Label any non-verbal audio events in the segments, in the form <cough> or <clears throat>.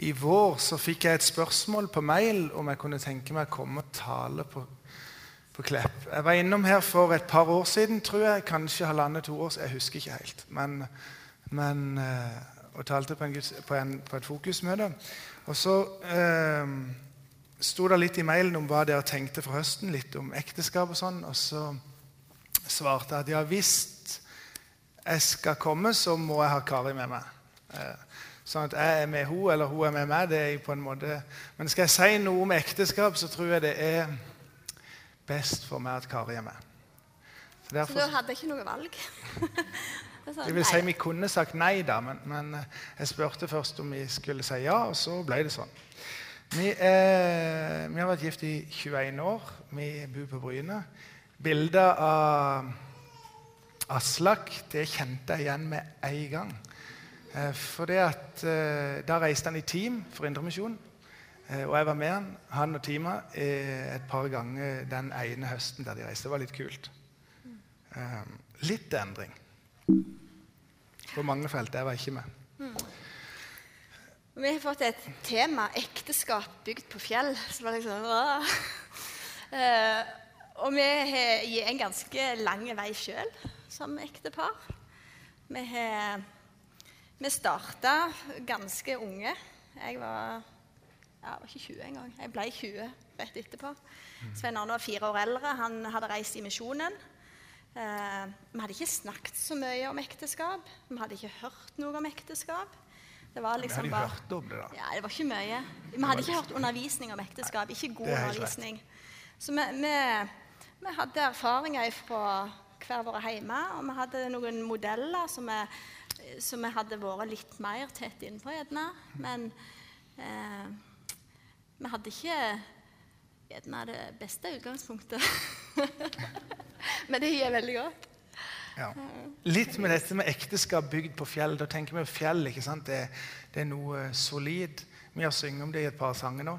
i vår så fikk jeg et spørsmål på mail om jeg kunne tenke meg å komme og tale på, på Klepp. Jeg var innom her for et par år siden, tror jeg. Kanskje halvannet-to år. Jeg husker ikke helt. Men, men eh, og talte på, en, på, en, på et fokusmøte. Og så eh, sto det litt i mailen om hva dere tenkte for høsten, litt om ekteskap og sånn. Og så svarte jeg at ja, hvis jeg skal komme, så må jeg ha Kari med meg. Eh, sånn at jeg er med henne, eller hun er med meg. det er på en måte... Men skal jeg si noe om ekteskap, så tror jeg det er best for meg at Kari er med. Så, derfor, så du hadde ikke noe valg? <laughs> Sånn, det vil si, Vi kunne sagt nei, da, men, men, jeg spurte først om vi skulle si ja, og så ble det sånn. Vi, er, vi har vært gift i 21 år. Vi bor på Bryne. Bilder av Aslak det kjente jeg igjen med en gang. Eh, for det at, eh, Da reiste han i team for Indremisjon. Eh, og jeg var med han, han og teamet et par ganger den ene høsten der de reiste. Det var litt kult. Litt endring. På mange felt. Jeg var ikke med. Mm. Vi har fått et tema ekteskap bygd på fjell. som var liksom, og vi har en ganske lang vei sjøl som ektepar. Vi har vi starta ganske unge. Jeg var, jeg var ikke 20 engang. Jeg ble 20 rett etterpå. Mm. Svein Arne var fire år eldre. Han hadde reist i misjonen. Eh, vi hadde ikke snakket så mye om ekteskap. Vi hadde ikke hørt noe om ekteskap. Det var liksom vi hadde bare, hørt om det, da. Ja, det var ikke mye. Vi hadde ikke hørt undervisning om ekteskap. Ikke god undervisning. Så vi, vi, vi, hadde erfaringer fra hver våre hjemme, og vi hadde noen modeller som vi, som vi hadde vært litt mer tett innpå, gjerne. Men eh, vi hadde ikke gjerne det beste utgangspunktet. <laughs> Men det gir veldig godt. Ja. Litt med dette med ekteskap bygd på fjell. Da tenker vi fjell. ikke sant? Det, det er noe solid. Vi har sunget om det i et par sanger nå.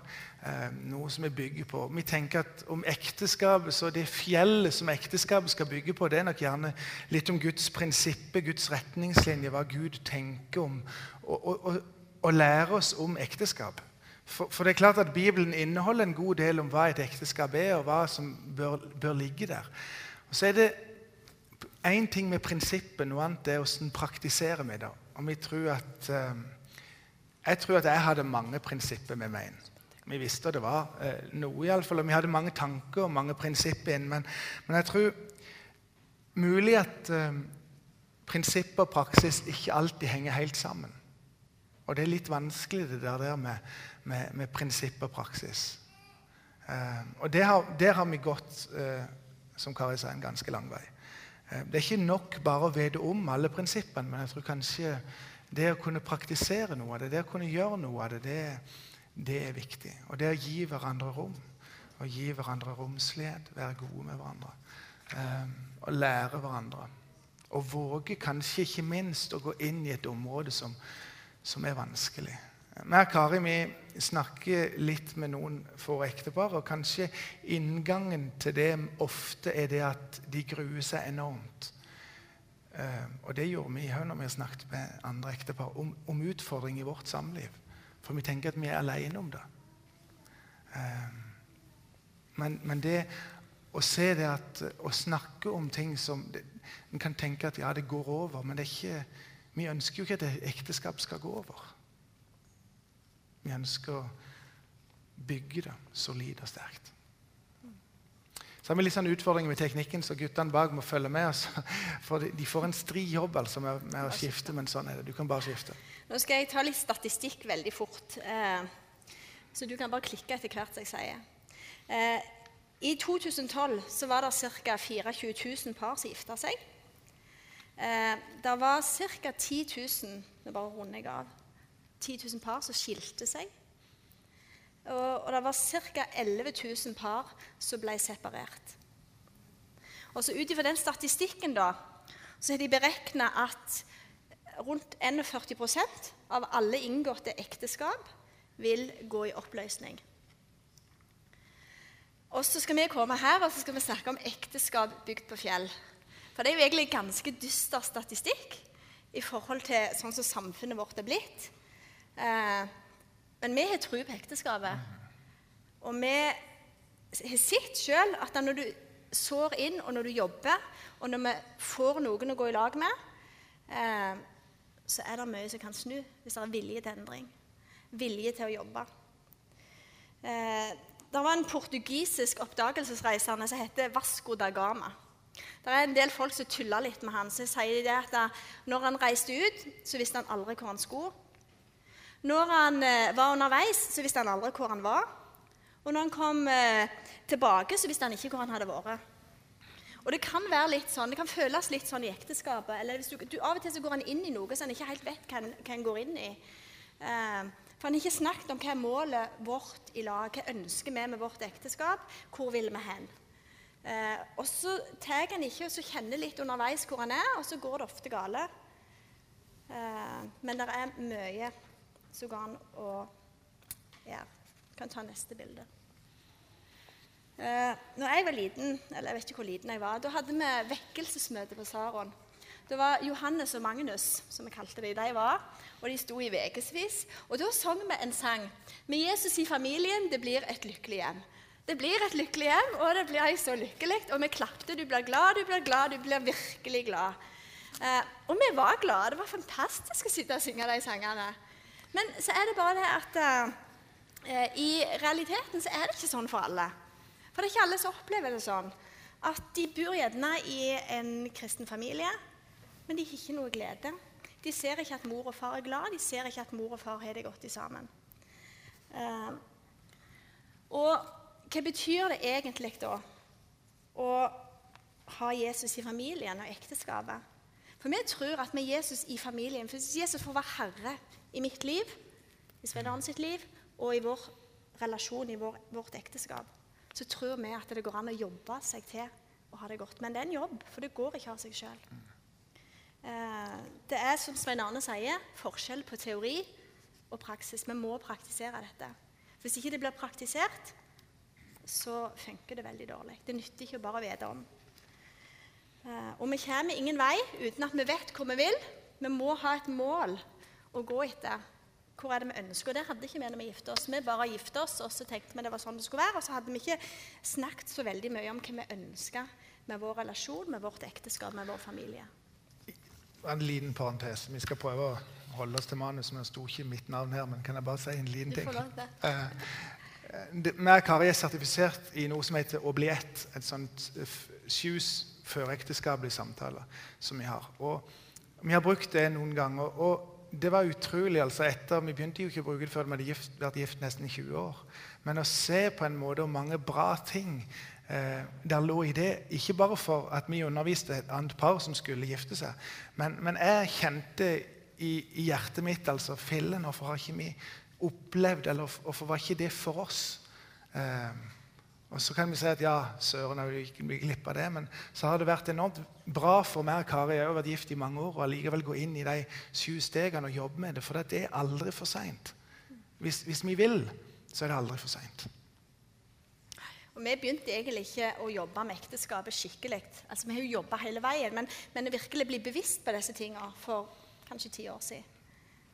Eh, noe som vi bygger på. Vi tenker at om ekteskapet, så Det fjellet som ekteskapet skal bygge på, det er nok gjerne litt om Guds prinsipper, Guds retningslinjer, hva Gud tenker om. Og, lære oss om ekteskap. For, for, det er klart at Bibelen inneholder en god del om hva et ekteskap er, og hva som bør, bør ligge der. Og Så er det én ting med prinsippet, noe annet er hvordan praktiserer vi det. Og vi tror at, uh, Jeg tror at jeg hadde mange prinsipper med meg inn. Vi visste det var uh, noe, iallfall. Og vi hadde mange tanker og mange prinsipper inn. Men, men jeg tror mulig at eh, prinsipper og praksis ikke alltid henger helt sammen. Og det er litt vanskelig det der med, med, med prinsipp og praksis. og der har, der har vi gått som Kari sa, en ganske lang vei. Eh, det er ikke nok bare å vite om alle prinsippene, men jeg tror kanskje det å kunne praktisere noe av det, det å kunne gjøre noe av det, det, det er viktig. Og det å gi hverandre rom. å gi hverandre romslighet, være gode med hverandre. Um, og lære hverandre. Og våge kanskje ikke minst å gå inn i et område som, som er vanskelig. Vi og Kari vi snakker litt med noen få ektepar, og kanskje inngangen til det ofte er det at de gruer seg enormt. Uh, og det gjorde vi når vi snakket med andre ektepar om, om utfordring i vårt samliv. For vi tenker at vi er alene om det. Uh, men, men, det å se det at å snakke om ting som det, En kan tenke at ja, det går over, men ikke, vi ønsker jo ikke at ekteskap skal gå over. Vi ønsker å bygge det solid og sterkt. Så har vi litt sånn utfordringer med teknikken, så guttene bak må følge med. oss. For de får en stri jobb altså, med, med, å skifte, men sånn er det. Du kan bare skifte. Nå skal jeg ta litt statistikk veldig fort, eh, så du kan bare klikke etter hvert jeg sier. Eh, I 2012 så var det ca. 24 000 par som gifta seg. Eh, det var ca. 10 000 Nå bare runder jeg av 10 000 par som skilte seg. Og, og det var ca. 11 000 par som ble separert. Og så Ut ifra den statistikken da, så har de beregna at rundt 41% av alle inngåtte ekteskap vil gå i oppløsning. Og så skal vi komme her og så skal vi snakke om ekteskap bygd på fjell. For det er jo egentlig ganske dyster statistikk i forhold til sånn som samfunnet vårt er blitt. Eh, Men vi har tro på ekteskapet. Og vi har sett sjøl at når du sår inn, og når du jobber, og når vi får noen å gå i lag med, eh, så er det mye som kan snu hvis det er vilje til endring. Vilje til å jobbe. Eh, det var en portugisisk oppdagelsesreisende som heter Vasco da Gama. Det er en del folk som tuller litt med han, så sier de at når han reiste ut, så visste han aldri hvor han skulle. Når han eh, var underveis, så visste han aldri hvor han var. Og når han kom eh, tilbake, så visste han ikke hvor han hadde vært. Og det kan være litt sånn, det kan føles litt sånn i ekteskapet. eller du, du Av og til så går han inn i noe så han ikke helt vet hva han går inn i. Eh, for han har ikke snakket om hva er målet vårt i lag, hva ønsker vi med vårt ekteskap, hvor vil vi hen? Eh, og så tar han ikke og så kjenner litt underveis hvor han er, og så går det ofte gale. Eh, men det er mye så går han og ja, Kan ta neste bilde. Eh, når jeg var liten, eller jeg vet ikke hvor liten jeg var, da hadde vi vekkelsesmøte på Saron. Det var Johannes og Magnus, som vi kalte dem. De var, og de sto i ukevis. Og da sang vi en sang. Med Jesus i familien, det blir et lykkelig hjem. Det blir et lykkelig hjem, og det blir så lykkelig. Og vi klapte. Du blir glad, du blir glad, du blir virkelig glad. Eh, og vi var glade. Det var fantastisk å sitte og synge de sangene. Men så er det bare det at uh, i realiteten så er det ikke sånn for alle. For det er ikke alle som opplever det sånn. At de bor gjerne i en kristen familie, men de har ikke noe glede. De ser ikke at mor og far er glad, de ser ikke at mor og far har det godt sammen. Uh, og hva betyr det egentlig da å ha Jesus i familien og ekteskapet? For vi tror at med Jesus i familien For Jesus får være herre i mitt liv, i Svein sitt liv og i vår relasjon, i vår, vårt ekteskap, så tror vi at det går an å jobbe seg til å ha det godt. Men det er en jobb, for det går ikke av seg sjøl. Eh, det er, som Svein Arne sier, forskjell på teori og praksis. Vi må praktisere dette. Hvis ikke det blir praktisert, så funker det veldig dårlig. Det nytter ikke å bare vite om. Eh, og vi kommer ingen vei uten at vi vet hvor vi vil. Vi må ha et mål å gå etter. Hvor er det vi ønsker? Og det hadde ikke vi når vi gifta oss. Vi bare gifta oss, og så tenkte vi det var sånn det skulle være. Og så hadde vi ikke snakket så veldig mye om hva vi ønska med vår relasjon, med vårt ekteskap, med vår familie. En liten parentes. Vi skal prøve å holde oss til manus. Men det sto ikke mitt navn her, men kan jeg bare si en liten ting? Eh, vi og Kari er sertifisert i noe som heter Å bli ett. Et sånt sjus førekteskapelige samtaler som vi har. Og vi har brukt det noen ganger. og det var utrolig. altså etter, Vi begynte jo ikke å bruke det før vi hadde gift, vært gift nesten 20 år. Men å se på en måte hvor mange bra ting eh, der lå i det. Ikke bare for at vi underviste et annet par som skulle gifte seg, men, men jeg kjente i, i, hjertet mitt altså Fillen, hvorfor har ikke vi opplevd Eller hvorfor var ikke det for oss? Eh, og så kan vi si at ja, søren, jeg gikk glipp av det. Men så har det vært enormt bra for meg og Kari. Jeg har vært gift i mange år og allikevel gå inn i de sju stegene og jobbe med det. For det er aldri for seint. Hvis, hvis, vi vil, så er det aldri for seint. Vi begynte egentlig ikke å jobbe med ekteskapet skikkelig. Altså, Vi har jo jobba hele veien, men, men virkelig bli bevisst på disse tingene for kanskje ti år siden.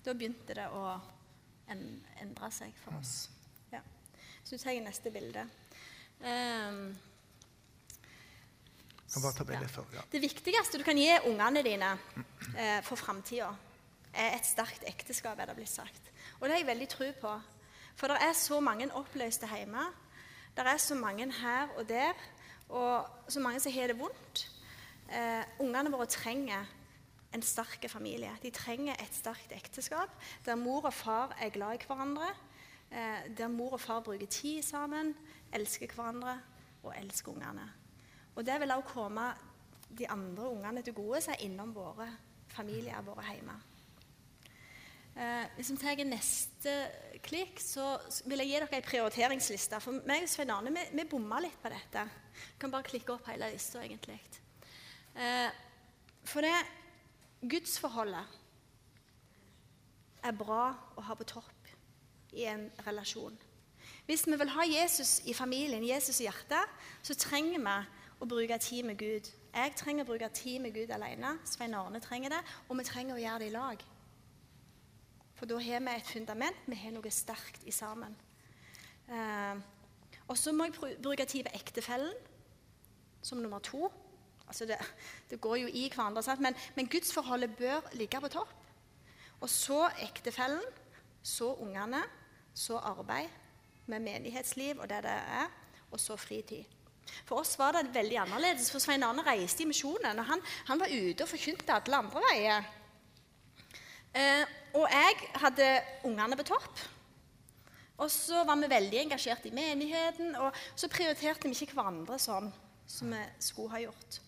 Da begynte det å endre seg for oss. Ja. Så du tar neste bilde. Um, ja. Det viktigste du kan gi ungene dine eh, for framtida, er et sterkt ekteskap, er det blitt sagt. Og det har jeg veldig tro på. For det er så mange oppløste hjemme. Det er så mange her og der, og så mange som har det vondt. Eh, ungene våre trenger en sterk familie. De trenger et sterkt ekteskap der mor og far er glad i hverandre, eh, der mor og far bruker tid sammen, elsker hverandre og elsker ungene. Og det vil også komme de andre ungene til gode er innom våre familier, våre hjemme. Eh, hvis vi tar neste klikk, så vil jeg gi dere en prioriteringsliste. For meg og Svein Arne vi, vi bomma litt på dette. Vi kan bare klikke opp hele lista, egentlig. Eh, for det gudsforholdet er bra å ha på topp i en relasjon. Hvis vi vil ha Jesus i familien, Jesus i hjertet, så trenger vi å bruke tid med Gud. Jeg trenger å bruke tid med Gud alene. Svein Arne trenger det, og vi trenger å gjøre det i lag. For da har vi et fundament, vi har noe sterkt i sammen. Eh, og så må jeg bruke tid med ektefellen som nummer to. Altså det, det, går jo i hverandre, men, men gudsforholdet bør ligge på topp. Og så ektefellen, så ungene, så arbeid med menighetsliv og det det er, og så fritid. For oss var det veldig annerledes. For Svein Arne reiste i misjonen. og han, han, var ute og forkynte alle andre veier. Eh, og jeg hadde ungene på topp. Og så var vi veldig engasjert i menigheten, og så prioriterte vi ikke hverandre sånn som vi skulle ha gjort.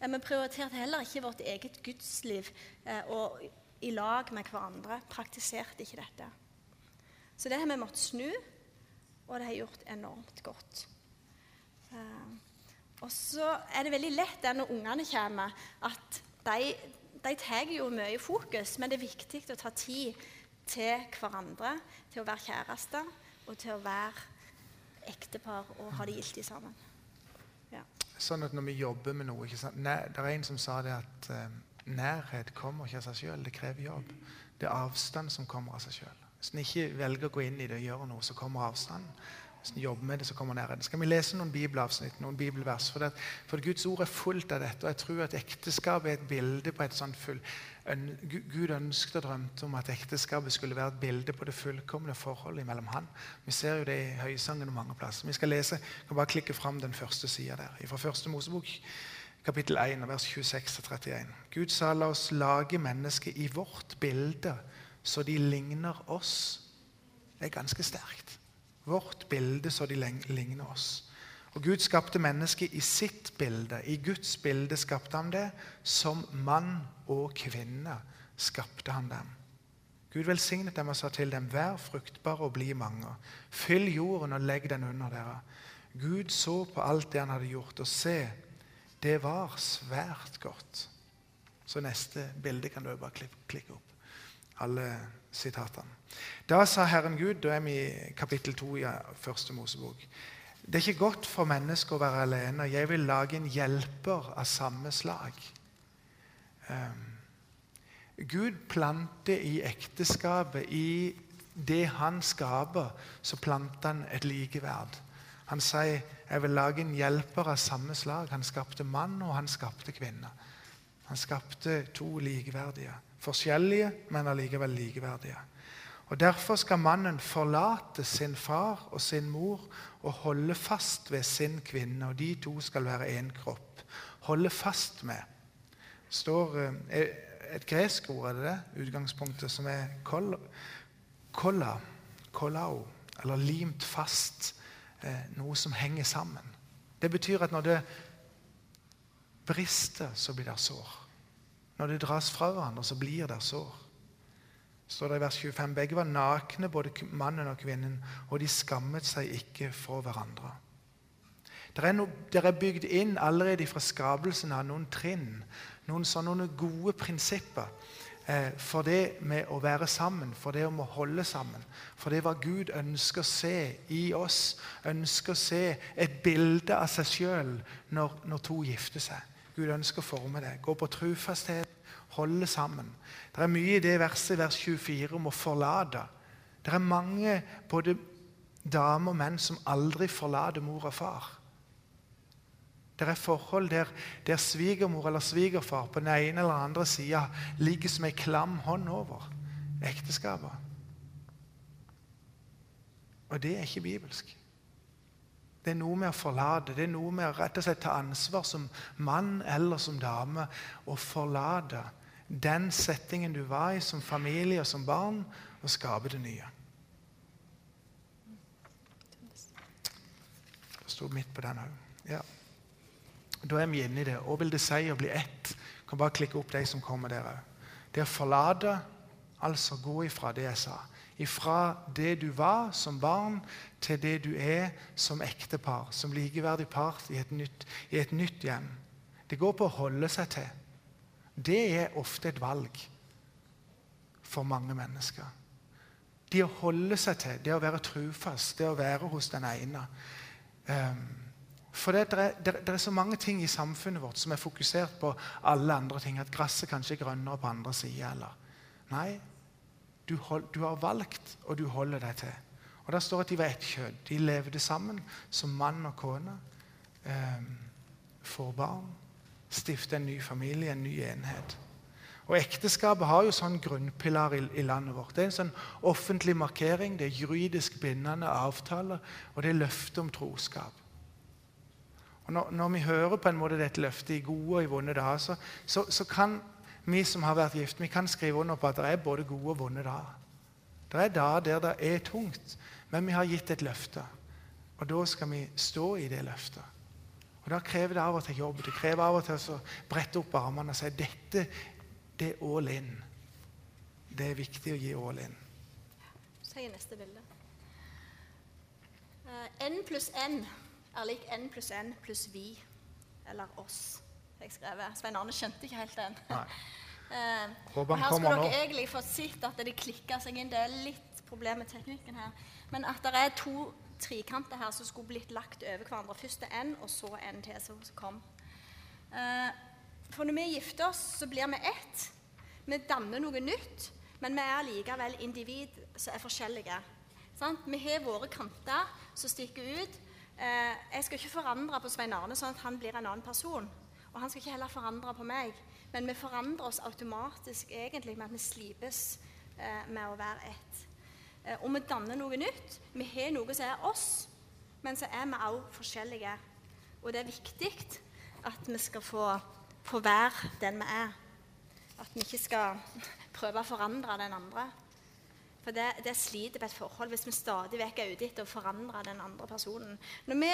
Eh, vi prioriterte heller ikke vårt eget gudsliv eh, og i lag med hverandre. Praktiserte ikke dette. Så det har vi måttet snu, og det har gjort enormt godt. Eh, og så er det veldig lett når ungene kommer, at de, de tar jo mye fokus, men det er viktig å ta tid til hverandre, til å være kjærester og til å være ektepar og ha det giltig sammen. Ja. Sånn at når vi jobber med noe Det er en som sa det at uh, nærhet kommer ikke av seg sjøl, det krever jobb. Det er avstand som kommer av seg sjøl. Hvis en ikke velger å gå inn i det og gjøre noe, så kommer avstanden. Hvis en jobber med det, så kommer nærheten. Skal vi lese noen bibelavsnitt, noen bibelvers? For, det, for Guds ord er fullt av dette. Og jeg tror at ekteskap er et bilde på et sånt full, Gud ønsket og drømte om at ekteskapet skulle være et bilde på det fullkomne forholdet mellom han. Vi ser jo det i Høysangen og mange plasser. Vi skal lese, vi kan bare klikke fram den første sida der. Fra første Mosebok, kapittel 1, vers 26-31. Gud sa, la oss lage mennesket i vårt bilde, så de ligner oss. Er ganske sterkt. Vårt bilde, så de ligner oss. Og Gud skapte mennesket i sitt bilde. I Guds bilde skapte han det. Som mann og kvinne skapte han dem. Gud velsignet dem og sa til dem, vær fruktbare og bli mange. Fyll jorden og legg den under dere. Gud så på alt det han hadde gjort, og se, det var svært godt. Så neste bilde kan du bare klikke opp. Alle sitatene. Da sa Herren Gud, da er vi i kapittel 2 i første Mosebok. Det er ikke godt for mennesket å være alene. Jeg vil lage en hjelper av samme slag. Um, Gud planter i ekteskapet, i det han skaper, så planter han et likeverd. Han sier jeg vil lage en hjelper av samme slag. Han skapte mann, og han skapte kvinne. Han skapte to likeverdige. Forskjellige, men allikevel likeverdige. Og Derfor skal mannen forlate sin far og sin mor og holde fast ved sin kvinne. Og de to skal være én kropp. Holde fast med. Står eh, et gresk ord, er det det? Utgangspunktet, som er kolla. kolao, Eller limt fast. Eh, noe som henger sammen. Det betyr at når det brister, så blir det sår. Når det dras fra hverandre, så blir det sår står det i vers 25. Begge var nakne, både mannen og kvinnen, og de skammet seg ikke for hverandre. Det er, er bygd inn allerede fra skapelsen av noen trinn, noen, sånne gode prinsipper eh, for det med å være sammen, for det om å holde sammen. For det hva Gud ønsker å se i oss, ønsker å se et bilde av seg sjøl når, når to gifter seg. Gud ønsker å forme det. Gå på trufasthet, holde sammen. Det er mye i det verset, vers 24, om å forlate. Det er mange både damer og menn som aldri forlater mor og far. Det er forhold der, der svigermor eller svigerfar på den ene eller andre sida ligger som ei klam hånd over ekteskapet. Og det er ikke bibelsk. Det er noe med å forlate. Det er noe med å rett og slett ta ansvar som mann eller som dame og forlate den settingen du var i som familie og som barn, og skape det nye. Jeg sto midt på den òg. Ja. Da er vi inne i det. Hva vil det si å bli ett? Jeg kan bare klikke opp de som kommer der òg. Det å forlate, altså gå ifra det jeg sa. Ifra det du var som barn, til det du er som ektepar, som likeverdig part i et nytt, i et nytt hjem. Det går på å holde seg til det er ofte et valg for mange mennesker. Det å holde seg til, det å være trufast, det å være hos den ene. Um, for det, det, det, er så mange ting i samfunnet vårt som er fokusert på alle andre ting. At gresset kanskje er grønnere på andre sida. Nei, du, hold, du har valgt, og du holder deg til. Og Der står at de var ett kjød. De levde sammen som mann og kone. Eh, får barn. Stifter en ny familie, en ny enhet. Og Ekteskapet har jo sånn grunnpilar i, i, landet vårt. Det er en sånn offentlig markering, det er juridisk bindende avtaler, og det er løfte om troskap. Og når, når, vi hører på en måte dette løftet i gode og i vonde dager, så, så, så, kan vi som har vært gift, vi kan skrive under på at det er både gode og vonde dager. Det er dager der det er tungt, men vi har gitt et løfte. Og da skal vi stå i det løftet. Og Da krever det av og til jobb. Det krever av og til å brette opp armene og si dette det er all in. Det er viktig å gi all in. Så Si neste bilde. Uh, N pluss N er lik N pluss N pluss vi, eller oss. Jeg skrevet. Svein Arne skjønte ikke helt den. Uh, <laughs> Håper han her skulle dere egentlig fått sett at det klikker seg inn. Det er litt problem med teknikken her. Men at det er to trikanter her som skulle blitt lagt over hverandre. Først er N, og så en til som kom. Uh, for når vi gifter oss, så blir vi ett. Vi danner noe nytt, men vi er likevel individ som er forskjellige. Sant? Vi har våre kanter som stikker ut. Eh, jeg skal ikke forandre på Svein Arne sånn at han blir en annen person. Og han skal ikke heller forandre på meg. Men vi forandrer oss automatisk egentlig med at vi slipes eh, med å være ett. Eh, og vi danner noe nytt. Vi har noe som er oss, men så er vi også forskjellige. Og det er viktig at vi skal få, få være den vi er. At vi ikke skal <laughs> prøve å forandre den andre. For det, det sliter på et forhold hvis vi stadig vekk er ute etter å forandre den andre personen. Når vi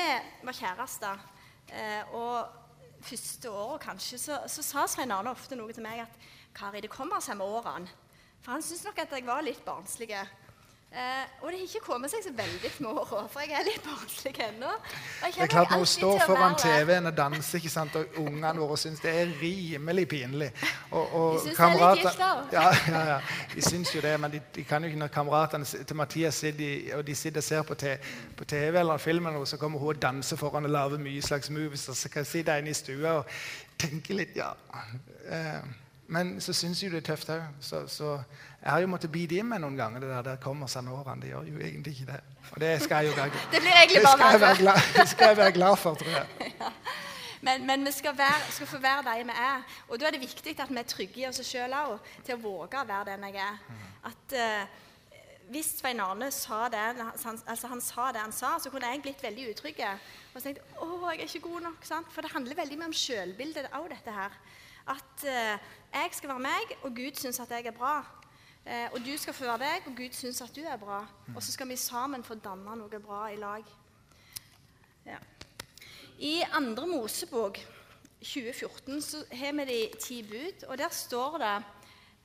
var kjærester, eh, og første året kanskje, så, så sa Svein Arne ofte noe til meg at Kari, det kommer seg med årene. For han syntes nok at jeg var litt barnslig. Eh, og det har ikke kommet seg så veldig med åra, for jeg er litt barnslig ennå. Det er klart Når hun står foran. TV-en og danser, ikke sant? og ungene våre syns det er rimelig pinlig og, og De syns det er litt gift, da. Ja, ja, ja. De syns jo det, men de, de kan jo ikke når kameratene til Mathias sitter, og de sitter og ser på, te, på TV eller film, eller noe, så kommer hun og danser foran og lager mye slags moves. Og så kan jeg sitte inne i stua og tenke litt, ja eh, Men så syns jo det er tøft òg. Så, så jeg har jo måttet bite inn meg noen ganger det der, der kommer årene. Det gjør jo egentlig ikke det. Og det skal jeg jo være <laughs> Det blir egentlig <laughs> det bare skal jeg være glad, det skal jeg være glad for, tror jeg. <laughs> Men, men vi skal, være, skal få være de vi er. Og da er det viktig at vi er trygge i oss sjøl òg, til å våge å være den jeg er. At uh, Hvis Svein Arne sa det han, altså han sa det han sa, så kunne jeg blitt veldig utrygg. Og jeg, å, jeg er ikke god nok. Sant? For det handler veldig mye om sjølbildet òg, dette her. At uh, jeg skal være meg, og Gud syns at jeg er bra. Eh, og du skal få være deg, og Gud syns at du er bra. Og så skal vi sammen få danne noe bra i lag. Ja. I andre Mosebok 2014 så har vi de ti bud, og der står det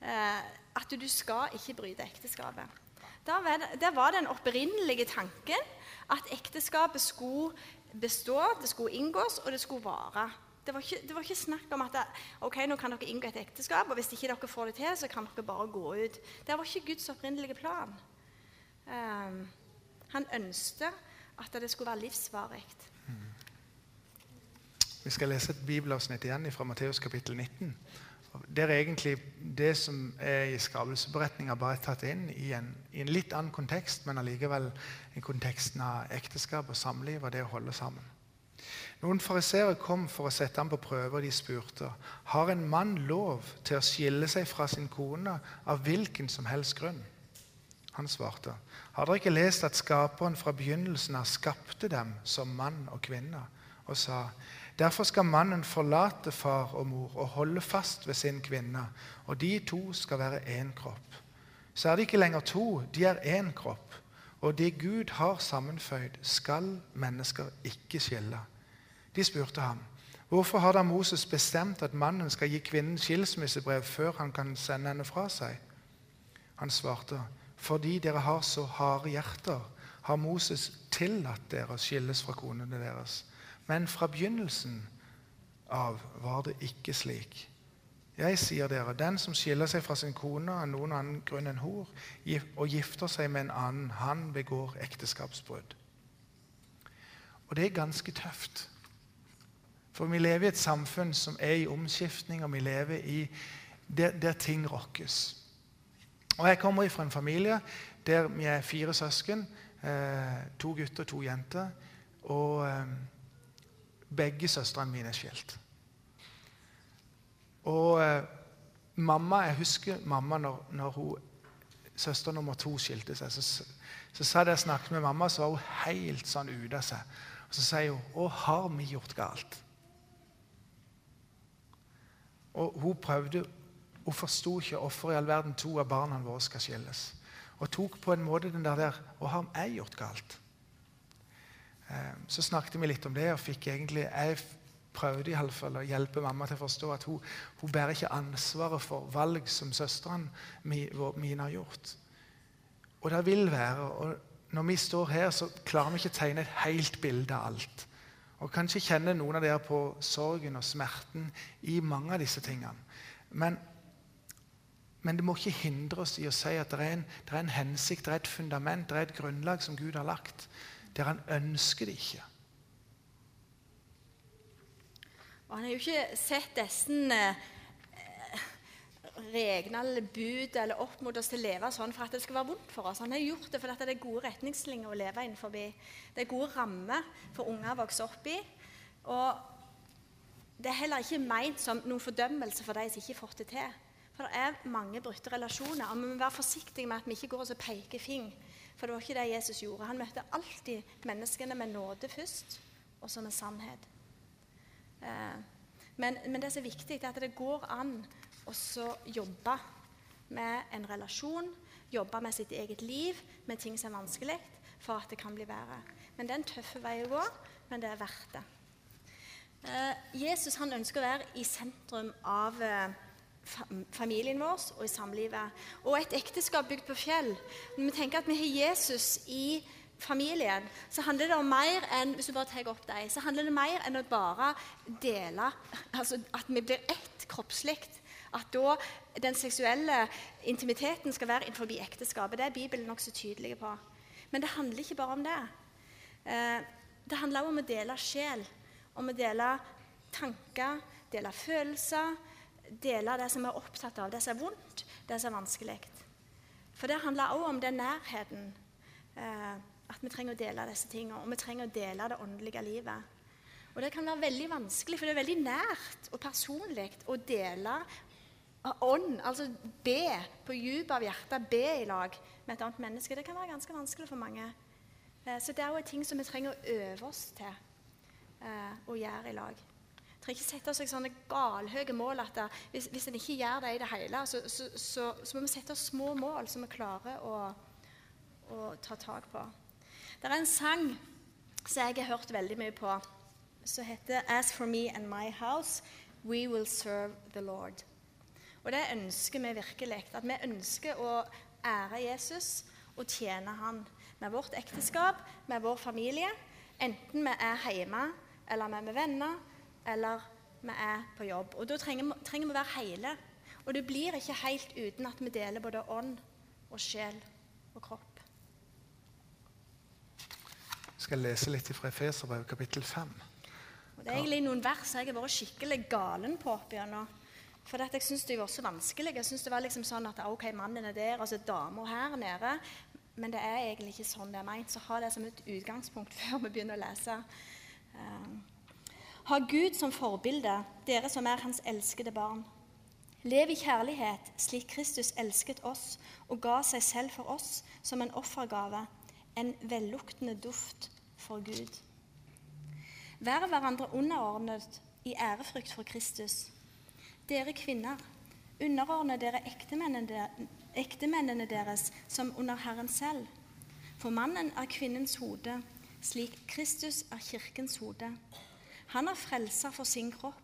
eh, at du skal ikke bryte ekteskapet. Der var, den opprinnelige tanken at ekteskapet skulle bestå, det skulle inngås, og det skulle vare. Det var, ikke, det var ikke snakk om at ok, nå kan dere inngå et ekteskap, og hvis ikke dere får det til, så kan dere bare gå ut. Det var ikke Guds opprinnelige plan. Um, han ønsket at det skulle være livsvarig. Vi skal lese et bibelavsnitt igjen fra Matteus kapittel 19. Der er egentlig det som er i skapelsesberetninga, bare tatt inn i en, i en litt annen kontekst, men allikevel i konteksten av ekteskap og samliv og det å holde sammen. Noen fariseere kom for å sette ham på prøve, og de spurte har en mann lov til å skille seg fra sin kone av hvilken som helst grunn. Han svarte, har dere ikke lest at Skaperen fra begynnelsen av skapte dem som mann og kvinne, og sa, derfor skal mannen forlate far og mor og holde fast ved sin kvinne, og de to skal være én kropp. Så er de ikke lenger to, de er én kropp, og det Gud har sammenføyd, skal mennesker ikke skille. De spurte ham, hvorfor har da Moses bestemt at mannen skal gi kvinnen skilsmissebrev før han kan sende henne fra seg? Han svarte, fordi dere har så harde hjerter, har Moses tillatt dere å skilles fra konene deres. Men fra begynnelsen av var det ikke slik. Jeg sier dere, den som skiller seg fra sin kone av noen annen grunn enn hor, og gifter seg med en annen, han begår ekteskapsbrudd. Og det er ganske tøft. For vi lever i et samfunn som er i omskiftning, og vi lever i der, der ting rokkes. Og Jeg kommer fra en familie der vi er fire søsken. Eh, to gutter og to jenter. Og eh, begge søstrene mine er skilt. Og eh, mamma, Jeg husker mamma når, når hun, søster nummer to skilte seg. Så, så satt jeg snakket med mamma, så var hun helt sånn ute av seg. Og Så sier hun 'Å, har vi gjort galt?' Og hun prøvde Hun forsto ikke hvorfor i all verden to av barna våre skal skilles. Og tok på en måte den der, der 'Å, har jeg gjort galt?' Eh, så snakket vi litt om det, og fikk egentlig Jeg prøvde i alle fall å hjelpe mamma til å forstå at hun, hun bærer ikke ansvaret for valg som søstrene mine har gjort. Og det vil være og Når vi står her, så klarer vi ikke å tegne et helt bilde av alt. Og kanskje kjenner noen av dere på sorgen og smerten i mange av disse tingene. Men, men det må ikke hindre oss i å si at det er, en, det er en hensikt, det er et fundament, det er et grunnlag som Gud har lagt der han ønsker det ikke. Og han har jo ikke sett disse eh, reglene eller bud eller opp mot oss til å leve sånn for at det skal være vondt for oss. Han har gjort det fordi det er gode retningslinjer å leve innenfor. Det er gode rammer for unger å vokse opp i. Og det er heller ikke meint som noen fordømmelse for de som ikke har fått det til. For det er mange brutte relasjoner, og vi må være forsiktige med at vi ikke går og peker fing for det var ikke det Jesus gjorde. Han møtte alltid menneskene med nåde først, og så med sannhet. Eh, men, men, det som er viktig, er at det går an å jobbe med en relasjon, jobbe med sitt eget liv, med ting som er vanskelig, for at det kan bli bedre. Men det er en tøff vei å gå, men det er verdt det. Eh, Jesus han ønsker å være i sentrum av eh, familien vår og i samlivet. Og et ekteskap bygd på fjell. Når vi tenker at vi har Jesus i familien, så handler det om mer enn hvis du bare tar opp deg, så handler det mer enn å bare dele altså At vi blir ett kroppslig. At da den seksuelle intimiteten skal være innenfor ekteskapet. Det er Bibelen nokså tydelig på. Men det handler ikke bare om det. Eh, det handler også om å dele sjel, om å dele tanker, dele følelser dele det som vi er opptatt av, det som er vondt, det som er vanskelig. For det handler også om den nærheten. Eh, at vi trenger å dele disse tingene, og vi trenger å dele det åndelige livet. Og det kan være veldig vanskelig, for det er veldig nært og personlig å dele ånd, altså be på dypet av hjertet, be i lag med et annet menneske. Det kan være ganske vanskelig for mange. Eh, så det er jo ting som vi trenger å øve oss til eh, å gjøre i lag Vi trenger ikke sette oss sånne galhøye mål at det, hvis, hvis en ikke gjør det i det hele, så, så, så, så, må vi sette oss små mål som vi klarer å, å ta tak på. Det er en sang som jeg har hørt veldig mye på, som heter 'As for me and my house, we will serve the Lord'. Og det ønsker vi virkelig. At vi ønsker å ære Jesus og tjene Han med vårt ekteskap, med vår familie, enten vi er hjemme eller vi er med venner eller vi er på jobb. Og Da trenger, trenger vi å være hele. Og det blir ikke helt uten at vi deler både ånd og sjel og kropp. Jeg skal lese litt fra Efeserbrevet kapittel 5. Og det er egentlig noen vers jeg har vært skikkelig galen på opp igjennom. For jeg syns det var så vanskelig. Jeg synes det var liksom sånn at ok, mannen er der, og så er dama her nede. Men det er egentlig ikke sånn det er meint. Så ha det som et utgangspunkt <laughs> før vi begynner å lese. Um, ha Gud som forbilde, dere som er hans elskede barn. Lev i kjærlighet slik Kristus elsket oss og ga seg selv for oss som en offergave, en velluktende duft for Gud. Vær hverandre underordnet i ærefrykt for Kristus. Dere kvinner, underordne dere ektemennene deres som under Herren selv. For mannen er kvinnens hode, slik Kristus er kirkens hode. Han er frelser for sin kropp.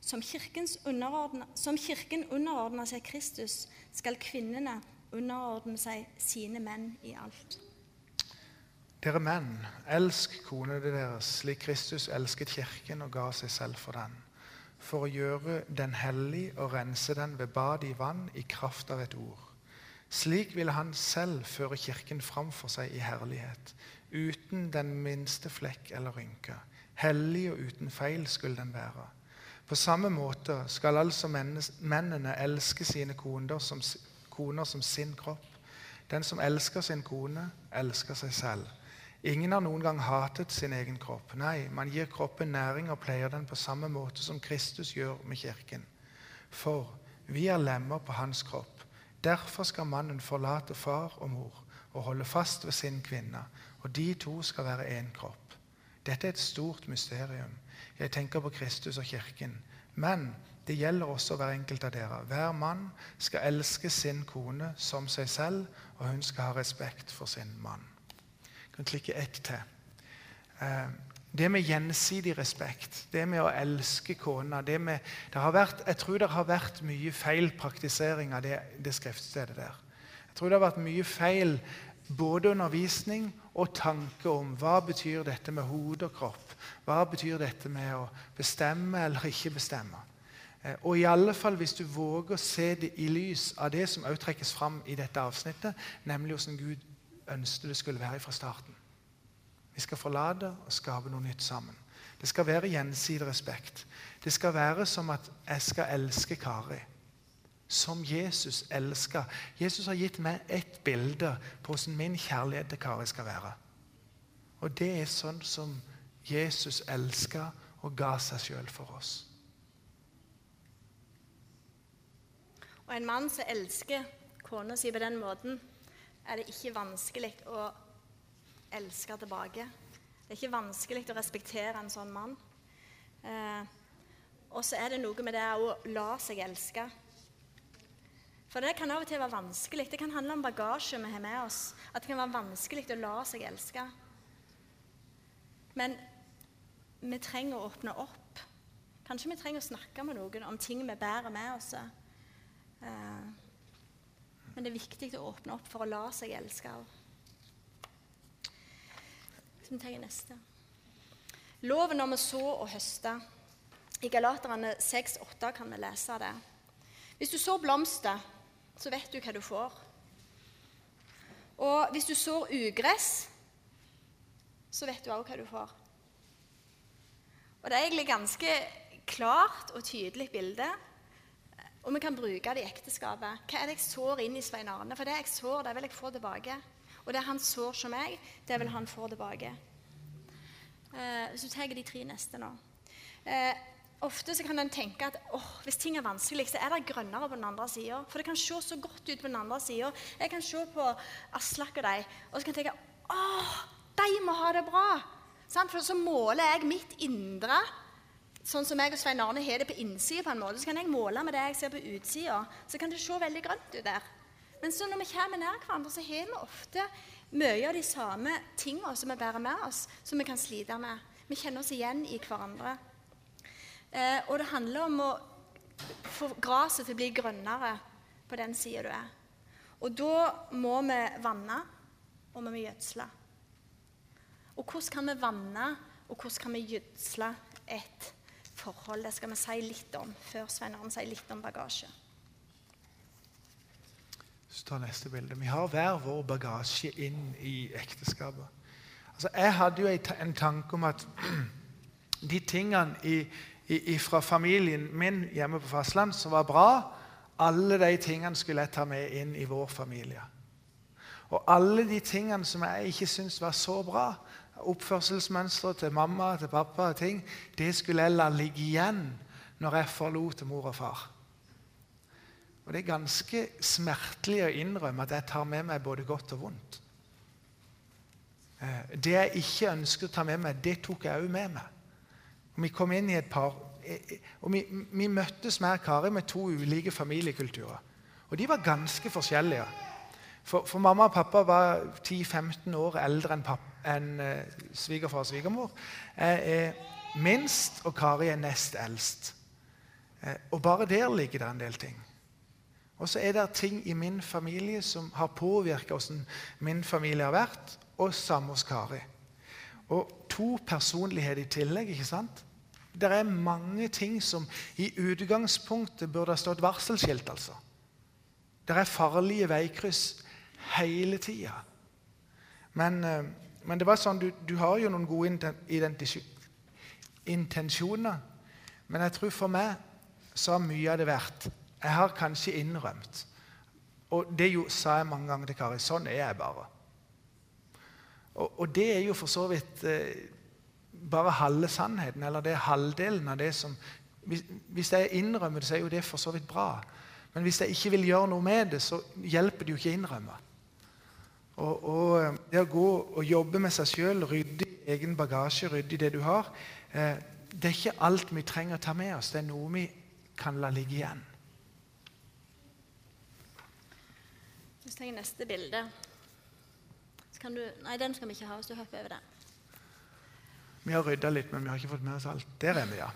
Som, som Kirken underordner seg Kristus, skal kvinnene underordne seg sine menn i alt. Dere menn, elsk konene deres slik Kristus elsket Kirken og ga seg selv for den, for å gjøre den hellig og rense den ved bad i vann i kraft av et ord. Slik ville han selv føre Kirken framfor seg i herlighet, uten den minste flekk eller rynke Hellig og uten feil skulle den være. På samme måte skal altså mennene elske sine koner som, koner som sin kropp. Den som elsker sin kone, elsker seg selv. Ingen har noen gang hatet sin egen kropp. Nei, man gir kroppen næring og pleier den på samme måte som Kristus gjør med kirken. For vi er lemmer på hans kropp. Derfor skal mannen forlate far og mor og holde fast ved sin kvinne, og de to skal være én kropp. Dette er et stort mysterium. Jeg tenker på Kristus og kirken. Men det gjelder også hver enkelt av dere. Hver mann skal elske sin kone som seg selv, og hun skal ha respekt for sin mann. Kan klikke ett til. Eh, det med gjensidig respekt, det med å elske kona det med, det vært, Jeg tror det har vært mye feil praktisering av det, det skriftstedet der. Jeg tror det har vært mye feil både undervisning og tanke om hva betyr dette med hode og kropp. Hva betyr dette med å bestemme eller ikke bestemme? Eh, og i alle fall hvis du våger å se det i lys av det som også trekkes fram i dette avsnittet, nemlig hvordan Gud ønsket det skulle være fra starten. Vi skal forlate og skape noe nytt sammen. Det skal være gjensidig respekt. Det skal være som at jeg skal elske Kari. Som Jesus elsker. Jesus har gitt meg ett bilde på hvordan min kjærlighet til Kari skal være. Og det er sånn som Jesus elsker og ga seg sjøl for oss. Og en mann som elsker kona si på den måten, er det ikke vanskelig å elske tilbake. Det er ikke vanskelig å respektere en sånn mann. Eh, og så er det noe med det å la seg elske. For det kan av og til være vanskelig. Det kan handle om bagasje vi har med oss. At det kan være vanskelig å la seg elske. Men vi trenger å åpne opp. Kanskje vi trenger å snakke med noen om ting vi bærer med oss. Eh, men det er viktig å åpne opp for å la seg elske òg. Så vi tar neste. Loven om å så og høste. I Galaterne 6,8 kan vi lese det. Hvis du sår blomster, så vet du hva du får. Og hvis du sår ugress, så vet du òg hva du får. Og Det er egentlig ganske klart og tydelig bilde. Og vi kan bruke det i ekteskapet. Hva er det jeg sår inn i Svein Arne? For det jeg sår, det vil jeg få tilbake. Og det han sår som meg, det vil han få tilbake. Eh, så tar jeg de tre neste nå. Eh, ofte så kan en tenke at oh, hvis ting er vanskelig, så er det grønnere på den andre sida. For det kan se så godt ut på den andre sida. Jeg kan se på Aslak og de, og så kan jeg tenke åh, de må ha det bra. For så måler jeg mitt indre sånn som jeg og Svein Arne har det på innsida, på en måte, så kan jeg måle med det jeg ser på utsida. Så kan det se veldig grønt ut der. Men så når vi kommer nær hverandre, så har vi ofte mye av de samme tingene som vi bærer med oss, som vi kan slite med. Vi kjenner oss igjen i hverandre. Eh, og det handler om å få gresset til å bli grønnere på den sida du er. Og da må vi vanne, og vi må gjødsle. Og hvordan kan vi vanne, og hvordan kan vi gjødsle et forhold? Det skal vi si litt om før Svein Arne sier litt om bagasje. Så ta neste bilde. Vi har hver vår bagasje inn i ekteskapet. Altså, jeg hadde jo en tanke om at <clears throat> de tingene i, i, fra familien min hjemme på fastland som var bra, alle de tingene skulle jeg ta med inn i vår familie. Og alle de tingene som jeg ikke syntes var så bra, oppførselsmønstre til mamma til pappa, og ting, det skulle jeg la ligge igjen når jeg forlot mor og far. Og Det er ganske smertelig å innrømme at jeg tar med meg både godt og vondt. Eh, det jeg ikke ønsket å ta med meg, det tok jeg òg med meg. Og Vi kom inn i et par, eh, eh, og vi, vi møttes med Kari med to ulike familiekulturer. Og de var ganske forskjellige. For, for mamma og pappa var 10-15 år eldre enn pappa enn eh, svigerfar og svigermor. Jeg er minst, og Kari er nest eldst. Eh, og bare der ligger det en del ting. Og så er det ting i min familie som har påvirka hvordan min familie har vært, og samme hos Kari. Og to personligheter i tillegg. ikke sant? Det er mange ting som i utgangspunktet burde ha stått varselskilt. altså. Det er farlige veikryss hele tida. Men eh, men det var sånn, du, du har jo noen gode intensjoner. Men jeg tror for meg så har mye av det vært Jeg har kanskje innrømt Og det jo, sa jeg mange ganger til Kari. Sånn er jeg bare. Og, og det er jo for så vidt eh, bare halve sannheten, eller det er halvdelen av det som hvis, hvis jeg innrømmer det, så er jo det for så vidt bra. Men hvis jeg ikke vil gjøre noe med det, så hjelper det jo ikke å innrømme. Og, og eh, det å gå og jobbe med seg sjøl, rydde i egen bagasje, rydde i det du har eh, Det er ikke alt vi trenger å ta med oss. Det er noe vi kan la ligge igjen. Hvis jeg neste bilde så kan du, Nei, den skal vi ikke ha, så du hopper over den. Vi har rydda litt, men vi har ikke fått med oss alt. Der er vi, ja.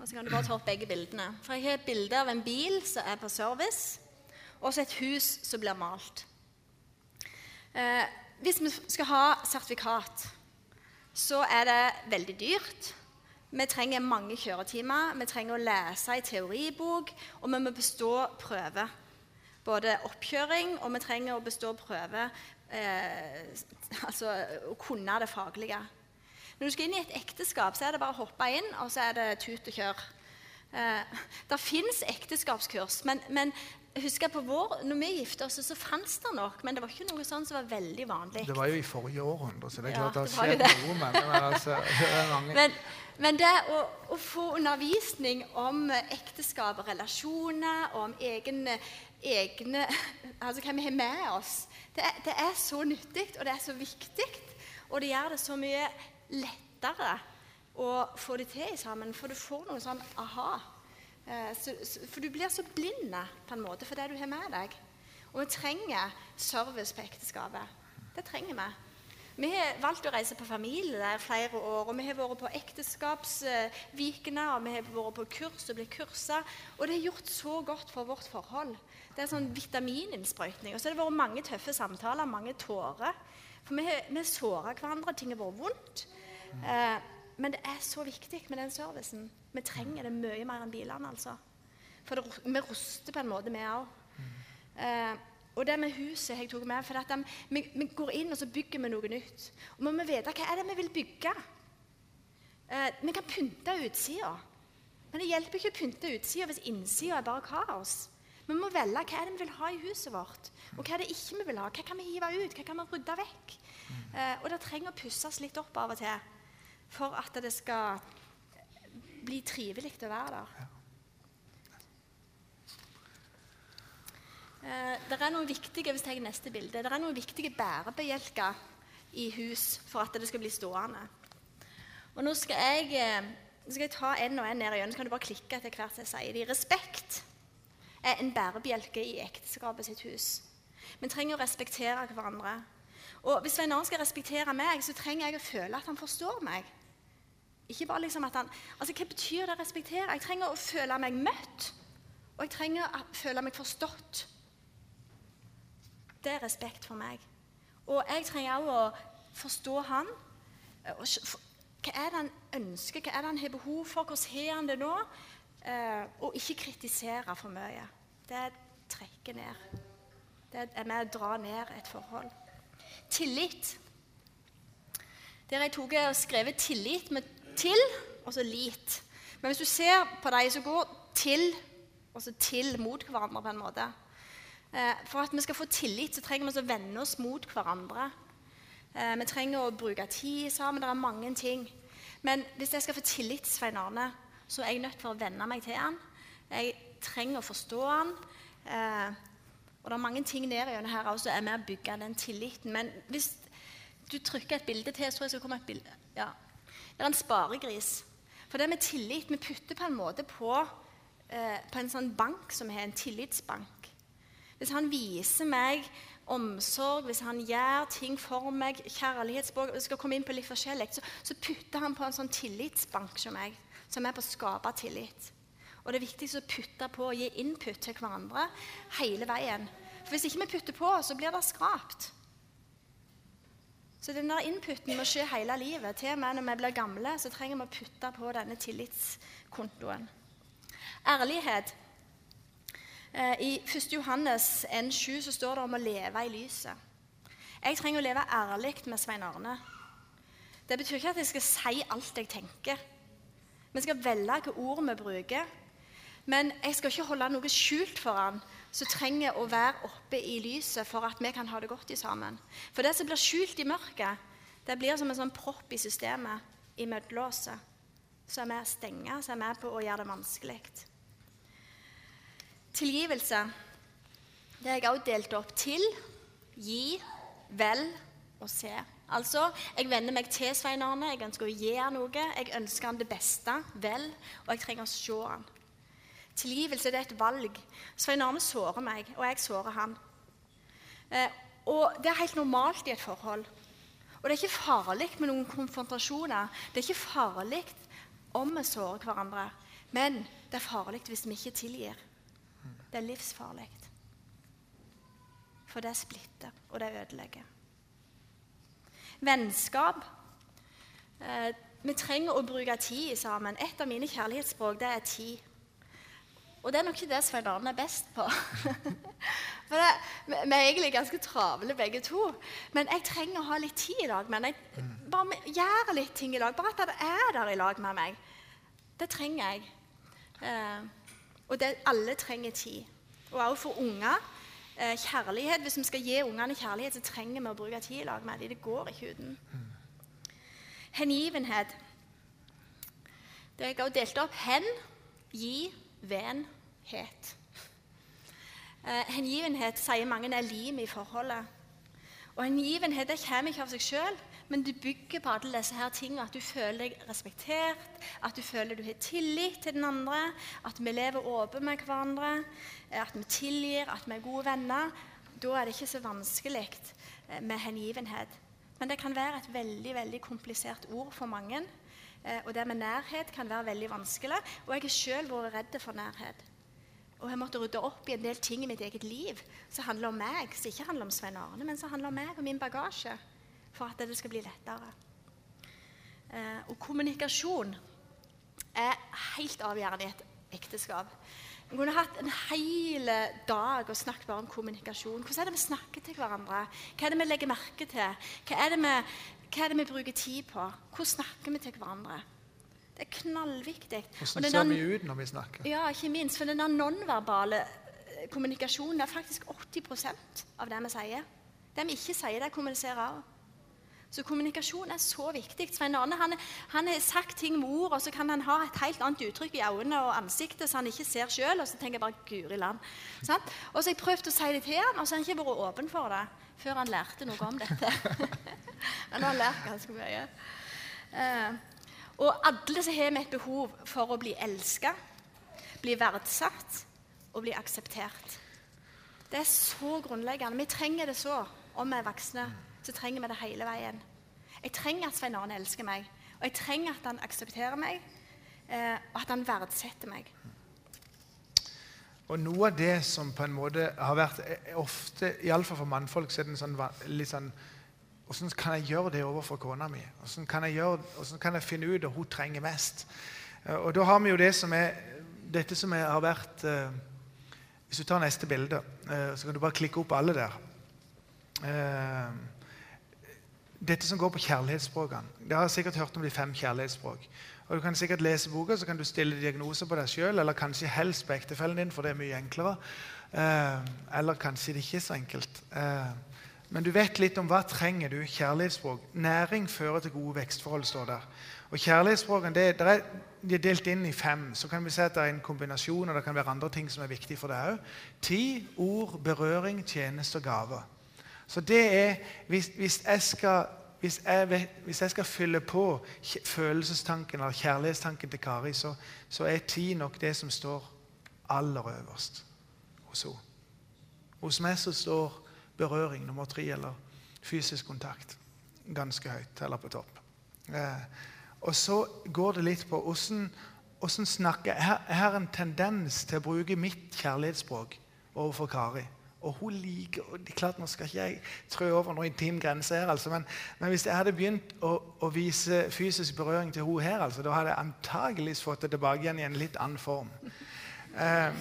Og så kan du bare ta opp begge bildene. For Jeg har et bilde av en bil som er på service, og så et hus som blir malt. Eh, hvis vi skal ha sertifikat, så er det veldig dyrt. Vi trenger mange kjøretimer, vi trenger å lese i teoribok, og vi må bestå prøve. Både oppkjøring, og vi trenger å bestå prøve, eh, altså å kunne det faglige. Når du skal inn i et ekteskap, så er det bare å hoppe inn, og så er det tut og kjør. Eh, det fins ekteskapskurs, men, men husker på vår, når vi gifta oss, så fantes det nok, men det var ikke noe sånn som var veldig vanlig. Det var jo i forrige århundre, så det er klart det det har skjedd noe. Men, men altså, <laughs> det mange. Men, men det å, å få undervisning om ekteskap og relasjoner, og om egne, egne Altså hva vi har med oss, det, det er så nyttig, og det er så viktig. Og det gjør det så mye lettere å få det til sammen, for du får noe sånn aha. Eh, for du blir så blind på en måte for det du har med deg. Og vi trenger service på ekteskapet. Det trenger vi. Vi har valgt å reise på familie der flere år, og vi har vært på ekteskapsvikene, og vi har vært på kurs og blitt kursa, og det har gjort så godt for vårt forhold. Det er sånn vitamininnsprøytning. Og så har det vært mange tøffe samtaler, mange tårer. For vi har, vi såra hverandre, ting har vært vondt. Eh, men det er så viktig med den servicen. Vi trenger det mye mer enn bilene, altså. For det, vi ruster på en måte, vi òg. Uh, og det med huset jeg tok med. For at de, vi, vi går inn og så bygger vi noe nytt. Og vi må vite hva er det vi vil bygge. Uh, vi kan pynte utsida, men det hjelper ikke å pynte utsida hvis innsida er bare kaos. Vi må velge hva er det vi vil ha i huset vårt, og hva er det ikke vi vil ha. Hva kan vi hive ut, hva kan vi rydde vekk? Uh, og det trenger å pusses litt opp av og til for at det skal bli trivelig å være der. Eh, det er noen viktige hvis jeg tar neste bilde, det er noen viktige bærebjelker i hus for at det skal bli stående. Og nå skal jeg, eh, skal jeg ta en og en ned igjen, så kan du bare klikke etter hvert jeg sier de. Respekt er en bærebjelke i ekteskapet sitt hus. Vi trenger å respektere hverandre. Og hvis Svein Arne skal respektere meg, så trenger jeg å føle at han forstår meg. Ikke bare liksom at han, altså Hva betyr det å respektere? Jeg trenger å føle meg møtt, og jeg trenger å føle meg forstått. Det er respekt for meg. Og jeg trenger også å forstå han. Hva er det han ønsker, hva er det han har behov for, hvordan har han det nå? Eh, og ikke kritisere for mye. Det trekker ned. Det er med å dra ned et forhold. Tillit. Der jeg tok og skrevet 'tillit' med 'til' og så 'lit'. Men hvis du ser på de som går 'til' og så 'til' mot hverandre på en måte eh, For at vi skal få tillit, så trenger vi å vende oss mot hverandre. Eh, vi trenger å bruke tid sammen. Det er mange ting. Men hvis jeg skal få tillit til Svein Arne, så er jeg nødt til å venne meg til han. Jeg trenger å forstå han. Det er mange ting nedigjennom her også er med å bygge den tilliten. Men hvis du trykker et bilde til, så tror jeg det skal komme et bilde. Ja. Det er en sparegris. For det med tillit Vi putter på en måte på, eh, på en sånn bank som har en tillitsbank. Hvis han viser meg omsorg, hvis han gjør ting for meg, kjærlighetsspråk skal komme inn på litt forskjellig, så, så putter han på en sånn tillitsbank som meg, som er på å skape tillit. Og det er viktig å putte på og gi input til hverandre hele veien. For hvis ikke vi putter på, så blir det skrapt. Så den der inputen må skje hele livet. Til og med når vi blir gamle, så trenger vi å putte på denne tillitskontoen. Ærlighet. Eh, I 1. Johannes 1,7 så står det om å leve i lyset. Jeg trenger å leve ærlig med Svein Arne. Det betyr ikke at jeg skal si alt jeg tenker. Vi skal velge hvilke ord vi bruker. Men jeg skal ikke holde noe skjult for han, som trenger å være oppe i lyset for at vi kan ha det godt i sammen. For det som blir skjult i mørket, det blir som en sånn propp i systemet, i oss. som er vi stenga, så er med på å gjøre det vanskelig. Tilgivelse det har jeg også delt opp til, gi, vel og se. Altså, Jeg venner meg til Svein Arne, jeg ønsker å gi han noe. Jeg ønsker han det beste, vel, og jeg trenger å se han. Tilgivelse det er et valg. Svein Arne sårer meg, og jeg sårer han. Eh, og Det er helt normalt i et forhold. Og det er ikke farlig med noen konfrontasjoner. Det er ikke farlig om vi sårer hverandre. Men det er farlig hvis vi ikke tilgir. Det er livsfarlig. For det splitter, og det ødelegger. Vennskap. Eh, vi trenger å bruke tid sammen. Et av mine kjærlighetsspråk det er tid. Og det er nok ikke det Svein Arne er best på. <laughs> For det, Vi er egentlig ganske travle begge to. Men jeg trenger å ha litt tid i lag med ham. Bare gjøre litt ting i lag. Bare at det er der i lag med meg. Det trenger jeg. Eh, og det, alle trenger tid. Og også for unger. Eh, kjærlighet, Hvis vi skal gi ungene kjærlighet, så trenger vi å bruke tid i lag med dem. Det går ikke uten. Hengivenhet. Det er også delt opp. Hen, gi, venhet. Eh, hengivenhet sier mange er lim i forholdet. Og hengivenhet det kommer ikke av seg sjøl, men du bygger på alle disse her tingene. At du føler deg respektert, at du føler du har tillit til den andre, at vi lever åpent med hverandre, at vi tilgir, at vi er gode venner. Da er det ikke så vanskelig eh, med hengivenhet. Men det kan være et veldig veldig komplisert ord for mange. Eh, og det med nærhet kan være veldig vanskelig. Og jeg har sjøl vært redd for nærhet. Og jeg måtte rydde opp i en del ting i mitt eget liv som handler om meg, som ikke handler om Svein Arne, men som handler om meg og min bagasje for at det skal bli lettere. Eh, og kommunikasjon er helt avgjørende i et ekteskap. Vi kunne hatt en hel dag og snakket bare om kommunikasjon. Hvordan er det vi snakker til hverandre? Hva er det vi legger merke til? Hva er det vi, er det vi bruker tid på? Hvordan snakker vi til hverandre? Det er knallviktig. Hvordan ser vi ut når vi snakker? Ja, ikke minst. For den nonverbale eh, kommunikasjonen er faktisk 80% av det vi sier. Det vi ikke sier, det kommuniserer også. Så kommunikasjon er så viktig. Svein Arne han, han har sagt ting med ord, og så kan han ha et helt annet uttrykk i øynene og ansiktet så han ikke ser sjøl. Og så tenker jeg bare 'Guri land'. Og så har jeg prøvd å si det til han, og så har han ikke vært åpen for det før han lærte noe om dette. <laughs> Men nå har han lært ganske mye. Uh, og alle så har vi et behov for å bli elska, bli verdsatt og bli akseptert. Det er så grunnleggende. Vi trenger det så om vi er voksne så trenger vi det hele veien. Jeg trenger at Svein Arne elsker meg, og jeg trenger at han aksepterer meg, eh, og at han verdsetter meg. Og Noe av det som på en måte har vært eh, ofte, iallfall for mannfolk, så er det sånn, litt sånn Hvordan kan jeg gjøre det overfor kona mi? Hvordan kan kan jeg finne ut hva hun trenger mest? Eh, og da har vi jo det som er, dette som er, har vært Hvis du tar neste bilde, så kan du bare klikke opp alle der dette som går på kjærlighetsspråkene. Dere har sikkert hørt om de fem kjærlighetsspråk. Og Du kan sikkert lese boka, så kan du stille diagnoser på deg sjøl, eller kanskje helst på ektefellen din, for det er mye enklere. Eh, eller kanskje det ikke er så enkelt. Eh, men du vet litt om hva trenger du kjærlighetsspråk. Næring fører til gode vekstforhold, står der. Og kjærlighetsspråkene det, det er, de er delt inn i fem. Så kan vi se at det er en kombinasjon, og det kan være andre ting som er viktige for deg òg. Tid, ord, berøring, tjeneste og gave. Så det er Hvis, hvis, jeg, skal, hvis, jeg, hvis jeg, skal, fylle på følelsestanken eller kjærlighetstanken til Kari, så, så er tid nok det som står aller øverst hos henne. Hos meg så står berøring nummer tre, eller fysisk kontakt, ganske høyt eller på topp. Eh, og så går det litt på hvordan, hvordan snakker jeg. Har en tendens til å bruke mitt kjærlighetsspråk overfor Kari. Og hun liker og det er klart Nå skal ikke jeg trø over noen intim grense her, altså, men, men, hvis jeg hadde begynt å, å, vise fysisk berøring til hun her, altså, da hadde jeg antageligvis fått det tilbake igjen i en litt annen form. Eh,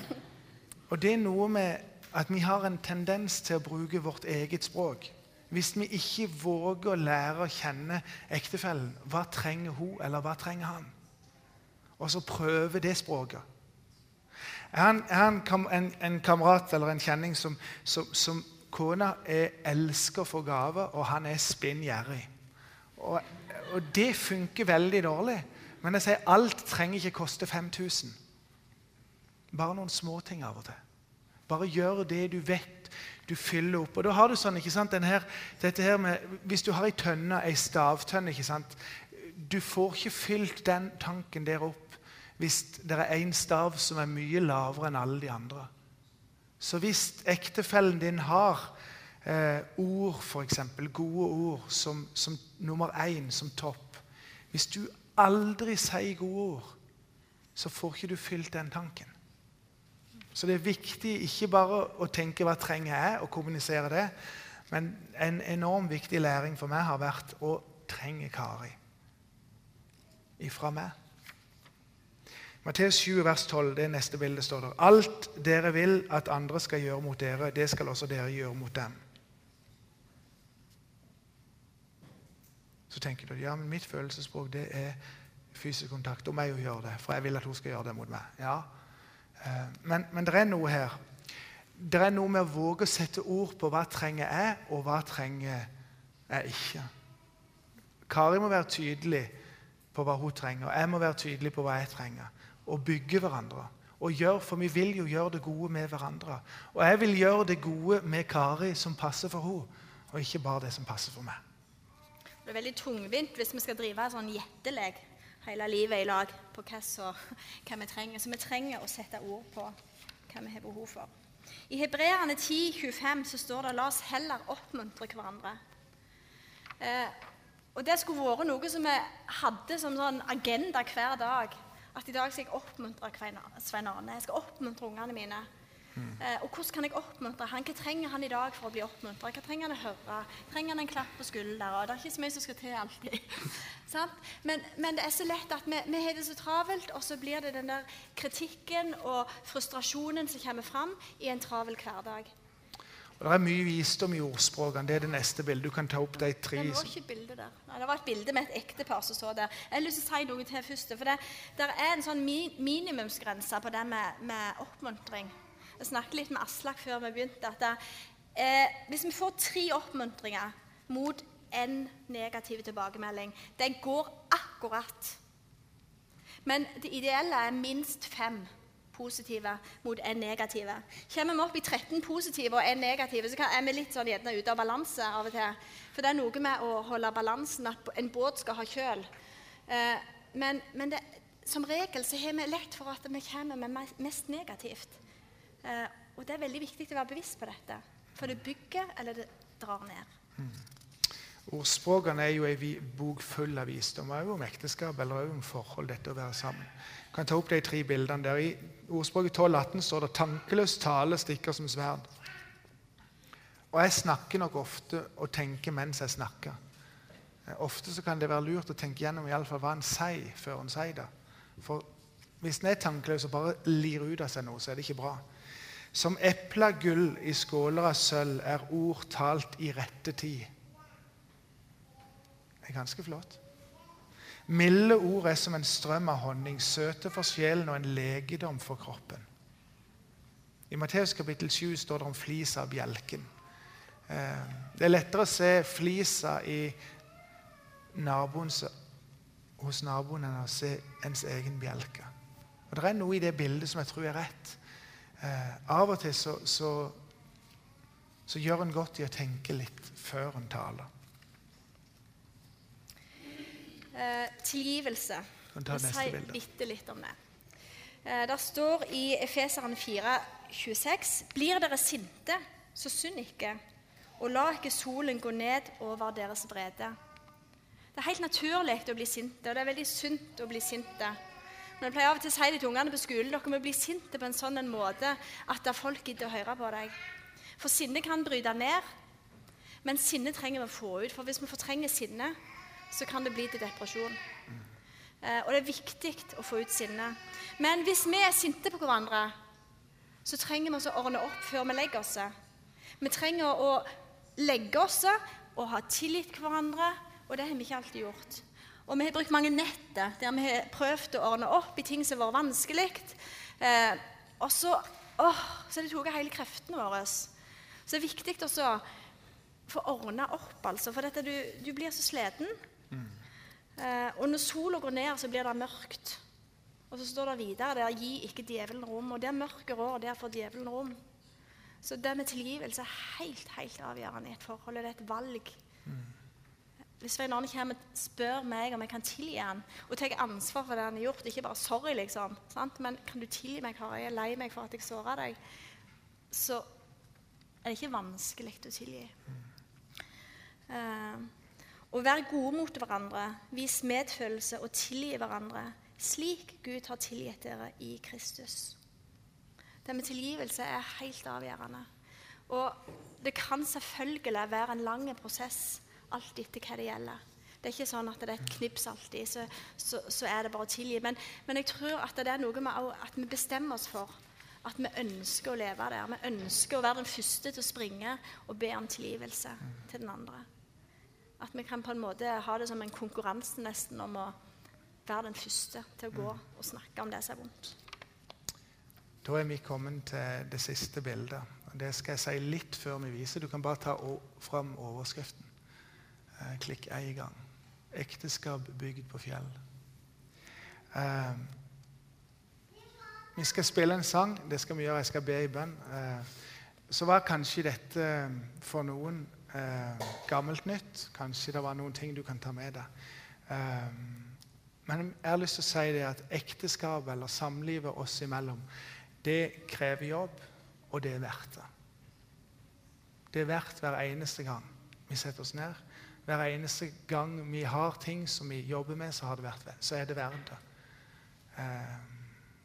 og det er noe med at vi har en tendens til å bruke vårt eget språk. Hvis vi ikke våger å lære å kjenne ektefellen, hva trenger hun, eller hva trenger han? Og så prøve det språket. Jeg har en, en, en, kamerat eller en kjenning som, som, som kona er elsker for gaver, og han er spinn gjerrig. Og, og det funker veldig dårlig. Men jeg sier alt trenger ikke koste 5000. Bare noen småting av og til. Bare gjør det du vet du fyller opp. Og da har du sånn, ikke sant, her, dette her med, Hvis du har ei tønne, ei stavtønne ikke sant, Du får ikke fylt den tanken der opp hvis det er én stav som er mye lavere enn alle de andre. Så hvis ektefellen din har eh, ord, f.eks., gode ord, som, som nummer én, som topp Hvis du aldri sier gode ord, så får ikke du fylt den tanken. Så det er viktig ikke bare å tenke 'hva trenger jeg', og kommunisere det. Men en enorm viktig læring for meg har vært å trenge Kari ifra meg. Matteus 7, vers 12, det neste bildet står der. Alt dere vil at andre skal gjøre mot dere, det skal også dere gjøre mot dem. Så tenker du ja, men mitt følelsesspråk det er fysisk kontakt. Da må jeg jo gjøre det, for jeg vil at hun skal gjøre det mot meg. Ja, men, men det er noe her. Det er noe med å våge å sette ord på hva trenger jeg, og hva trenger jeg ikke. Kari må være tydelig på hva hun trenger, og jeg må være tydelig på hva jeg trenger. Og bygge hverandre. Og gjør, For vi vil jo gjøre det gode med hverandre. Og jeg vil gjøre det gode med Kari som passer for henne, og ikke bare det som passer for meg. Det er veldig tungvint hvis vi skal drive en sånn gjettelek hele livet i lag på hva, så, hva, vi trenger. Så vi trenger å sette ord på hva vi har behov for. I Hebreerne 10,25 så står det 'la oss heller oppmuntre hverandre'. Eh, og Det skulle vært noe som vi hadde som sånn agenda hver dag. At i dag skal jeg oppmuntre Svein Arne. Jeg skal oppmuntre ungene mine. Mm. og hvordan kan jeg oppmuntre han? Hva trenger han i dag for å bli oppmuntra? Hva trenger han å høre? Trenger han en klapp på skulderen? Det er ikke så mye som skal til alltid. <laughs> men, men, det er så lett at vi, vi har det så travelt, og så blir det den der kritikken og frustrasjonen som kommer fram i en travel hverdag. Og Det er mye visdom i ordspråkene. Det er det neste bildet. Du kan ta opp de tre. Det var ikke et bilde der. Nei, det var et bilde med et ektepar som så der. Jeg har lyst til å si noe til først. For det, det er en sånn minimumsgrense på det med, med oppmuntring. Jeg snakket litt med Aslak før vi begynte. at eh, Hvis vi får tre oppmuntringer mot en negativ tilbakemelding, Den går akkurat. Men det ideelle er minst fem positive mot en negative. Kommer vi opp i 13 positive og en negative, så er vi litt sånn gjerne ute av balanse av og til. For det er noe med å holde balansen, at en båt skal ha kjøl. Eh, men, men det, som regel så har vi lett for at vi kommer med mest negativt. Eh, og det er veldig viktig å være bevisst på dette. For det bygger, eller det drar ned. Mm. Ordspråkene er jo ei bok full av visdom, òg om ekteskap eller om forhold, dette å være sammen. Jeg kan ta opp de tre bildene der. I ordspråket 12-18 står det 'tankeløs tale stikker som sverd'. Og jeg snakker nok ofte og tenker mens jeg snakker. Eh, ofte så kan det være lurt å tenke gjennom i alle fall hva en sier, før en sier det. For hvis en er tankeløs og bare lir ut av seg noe, så er det ikke bra. Som gull i skåler av sølv er ord talt i rette tid. Det er ganske flott. Milde ord er som en strøm av honning, søte for sjelen og en legedom for kroppen. I Matteus kapittel 7 står det om flisa av bjelken. Eh, det er lettere å se flisa naboens, hos naboen enn å se ens egen bjelke. Og Det er noe i det bildet som jeg tror er rett. Eh, av og til så, så, så gjør en godt i å tenke litt før en taler. Eh, tilgivelse. Jeg si bitte litt om det. Eh, det står i Efeseren 4, 26, Blir dere sinte, så synd ikke, og la ikke solen gå ned over deres vrede. Det er helt naturlig å bli sinte, og det er veldig sunt å bli sinte. Men jeg pleier av og til å si det til ungene på skolen dere må bli sinte på en sånn en måte at folk gidder å høre på deg. For sinne kan bryte ned, men sinne trenger vi å få ut. For hvis vi fortrenger sinne, så kan det bli til depresjon. Eh, og det er viktig å få ut sinne. Men hvis vi er sinte på hverandre, så trenger vi å ordne opp før vi legger oss. Vi trenger å legge oss og ha tillit til hverandre, og det har vi ikke alltid gjort. Og vi har brukt mange netter der vi har prøvd å ordne opp i ting som har vært vanskelig. Eh, og så, åh, så har det tatt hele kreftene våre. Så det er viktig å få ordna opp, altså, for dette, du, du blir så sliten. Eh, og når sola går ned, så blir det mørkt. Og så står det videre der 'gi ikke djevelen rom'. Og der mørket rår, der får djevelen rom. Så det med tilgivelse er helt helt avgjørende i et forhold. Det er et valg. Mm. Hvis Svein Arne kommer og spør meg om jeg kan tilgi han, og tar ansvar for det han har gjort, ikke bare 'sorry', liksom, sant? men 'kan du tilgi meg, Kari? Jeg lei meg for at jeg såra deg', så er det ikke vanskelig å tilgi. Uh, å være gode mot hverandre, vis medfølelse og tilgi hverandre slik Gud har tilgitt dere i Kristus. Det med tilgivelse er helt avgjørende. Og det kan selvfølgelig være en lang prosess alt etter hva det gjelder. Det er ikke sånn at det er et knips alltid, så, så, så er det bare å tilgi. Men, men, jeg tror at det er noe med at vi bestemmer oss for at vi ønsker å leve der. Vi ønsker å være den første til å springe og be om tilgivelse til den andre. At vi kan på en måte ha det som en konkurranse nesten om å være den første til å gå og snakke om det som er vondt. Da er vi kommet til det siste bildet. Det skal jeg si litt før vi viser. Du kan bare ta fram overskriften. Eh, klikk én gang. 'Ekteskap bygd på fjell'. Eh, vi skal spille en sang. Det skal vi gjøre. Jeg skal be i bønn. Eh, så var kanskje dette for noen gammelt nytt. Kanskje det var noen ting du kan ta med deg. Men jeg har lyst til å si det at ekteskap eller samlivet oss imellom, det krever jobb, og det er verdt det. Det er verdt hver eneste gang vi setter oss ned. Hver eneste gang vi har ting som vi jobber med, så, vært, så er det verdt det. Eh,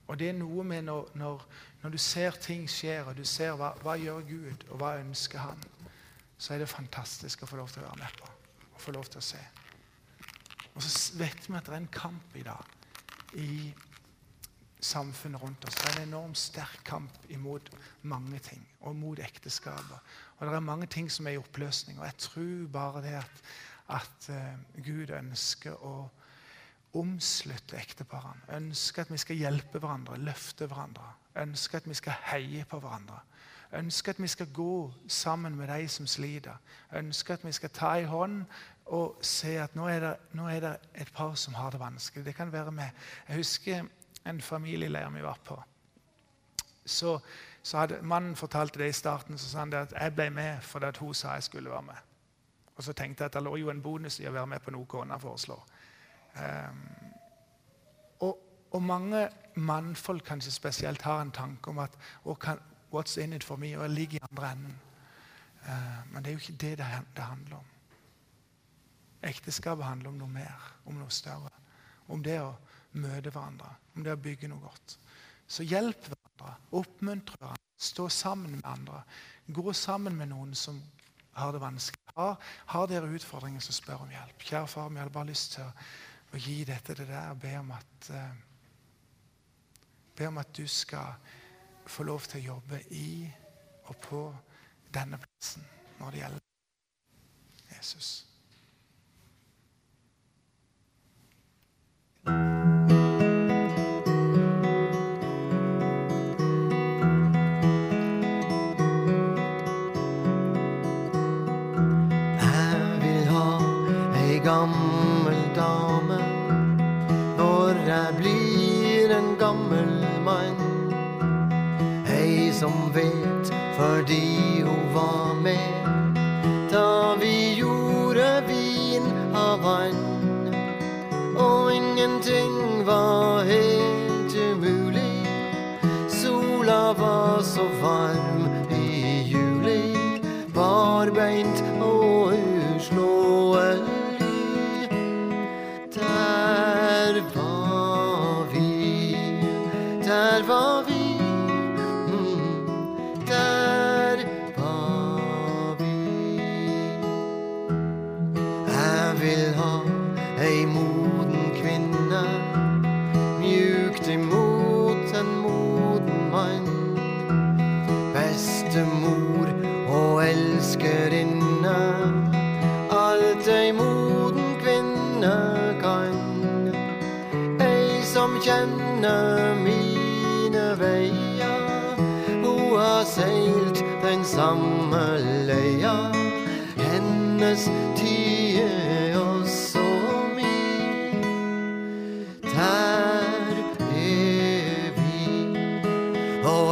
og det er noe med når, når, når, du ser ting skjer, og du ser hva, hva gjør Gud, og hva ønsker Han, så er det fantastisk å få lov til å være med på. Og få lov til å se. Og så vet vi at det er en kamp i dag i samfunnet rundt oss. Det er en enormt sterk kamp imot mange ting, og mot ekteskapet. Og det er mange ting som er i oppløsning. Og jeg tror bare det at, at uh, Gud ønsker å omslutte ekteparene. Ønsker at vi skal hjelpe hverandre, løfte hverandre. Ønsker at vi skal heie på hverandre. Ønsker at vi skal gå sammen med de som sliter. Ønsker at vi skal ta i hånd og se at nå er, det, nå er det et par som har det vanskelig. Det kan være med. Jeg husker en familieleir vi var på. Så, så hadde Mannen fortalte det i starten, så sa han at jeg ble med fordi hun sa jeg skulle være med. Og så tenkte jeg at det lå jo en bonus i å være med på noe kona foreslår. Um, og, og, mange mannfolk kanskje spesielt har en tanke om at What's in it for me? Og jeg ligger i andre enden. Uh, men det er jo ikke det det, det handler om. Ekteskapet handler om noe mer, om noe større. Om det å møte hverandre, om det å bygge noe godt. Så hjelp hverandre, oppmuntre hverandre, stå sammen med andre. Gå sammen med noen som har det vanskelig. Har, har dere utfordringer, så spør om hjelp. Kjære far, vi hadde bare lyst til å, gi dette deg og be om at uh, Be om at du skal få lov til å jobbe i og på denne plassen når det gjelder Jesus.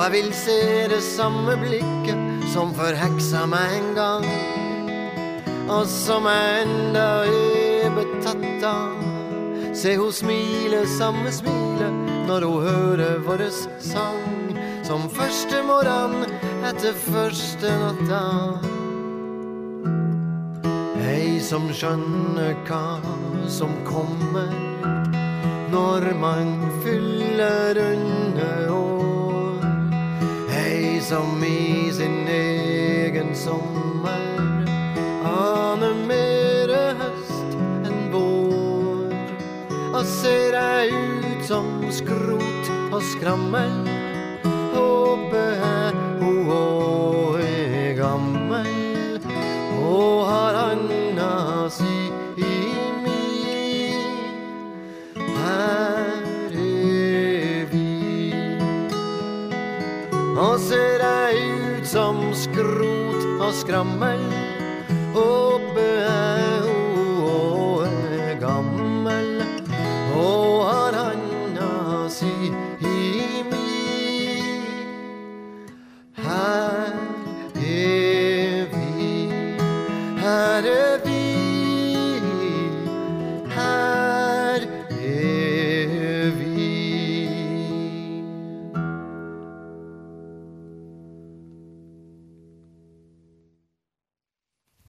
Jeg vil se det samme blikket som forheksa meg en gang. Og som jeg enda er betatt av. Se hun smile samme smilet når hun hører vår sang. Som første morgen etter første natta. Ei som skjønner hva som kommer når man fyller under år. Ei som i sin egen sommer aner mere høst enn vår. Og ser jeg ut som skrot og skrammel, Håpet jeg Og skrammel,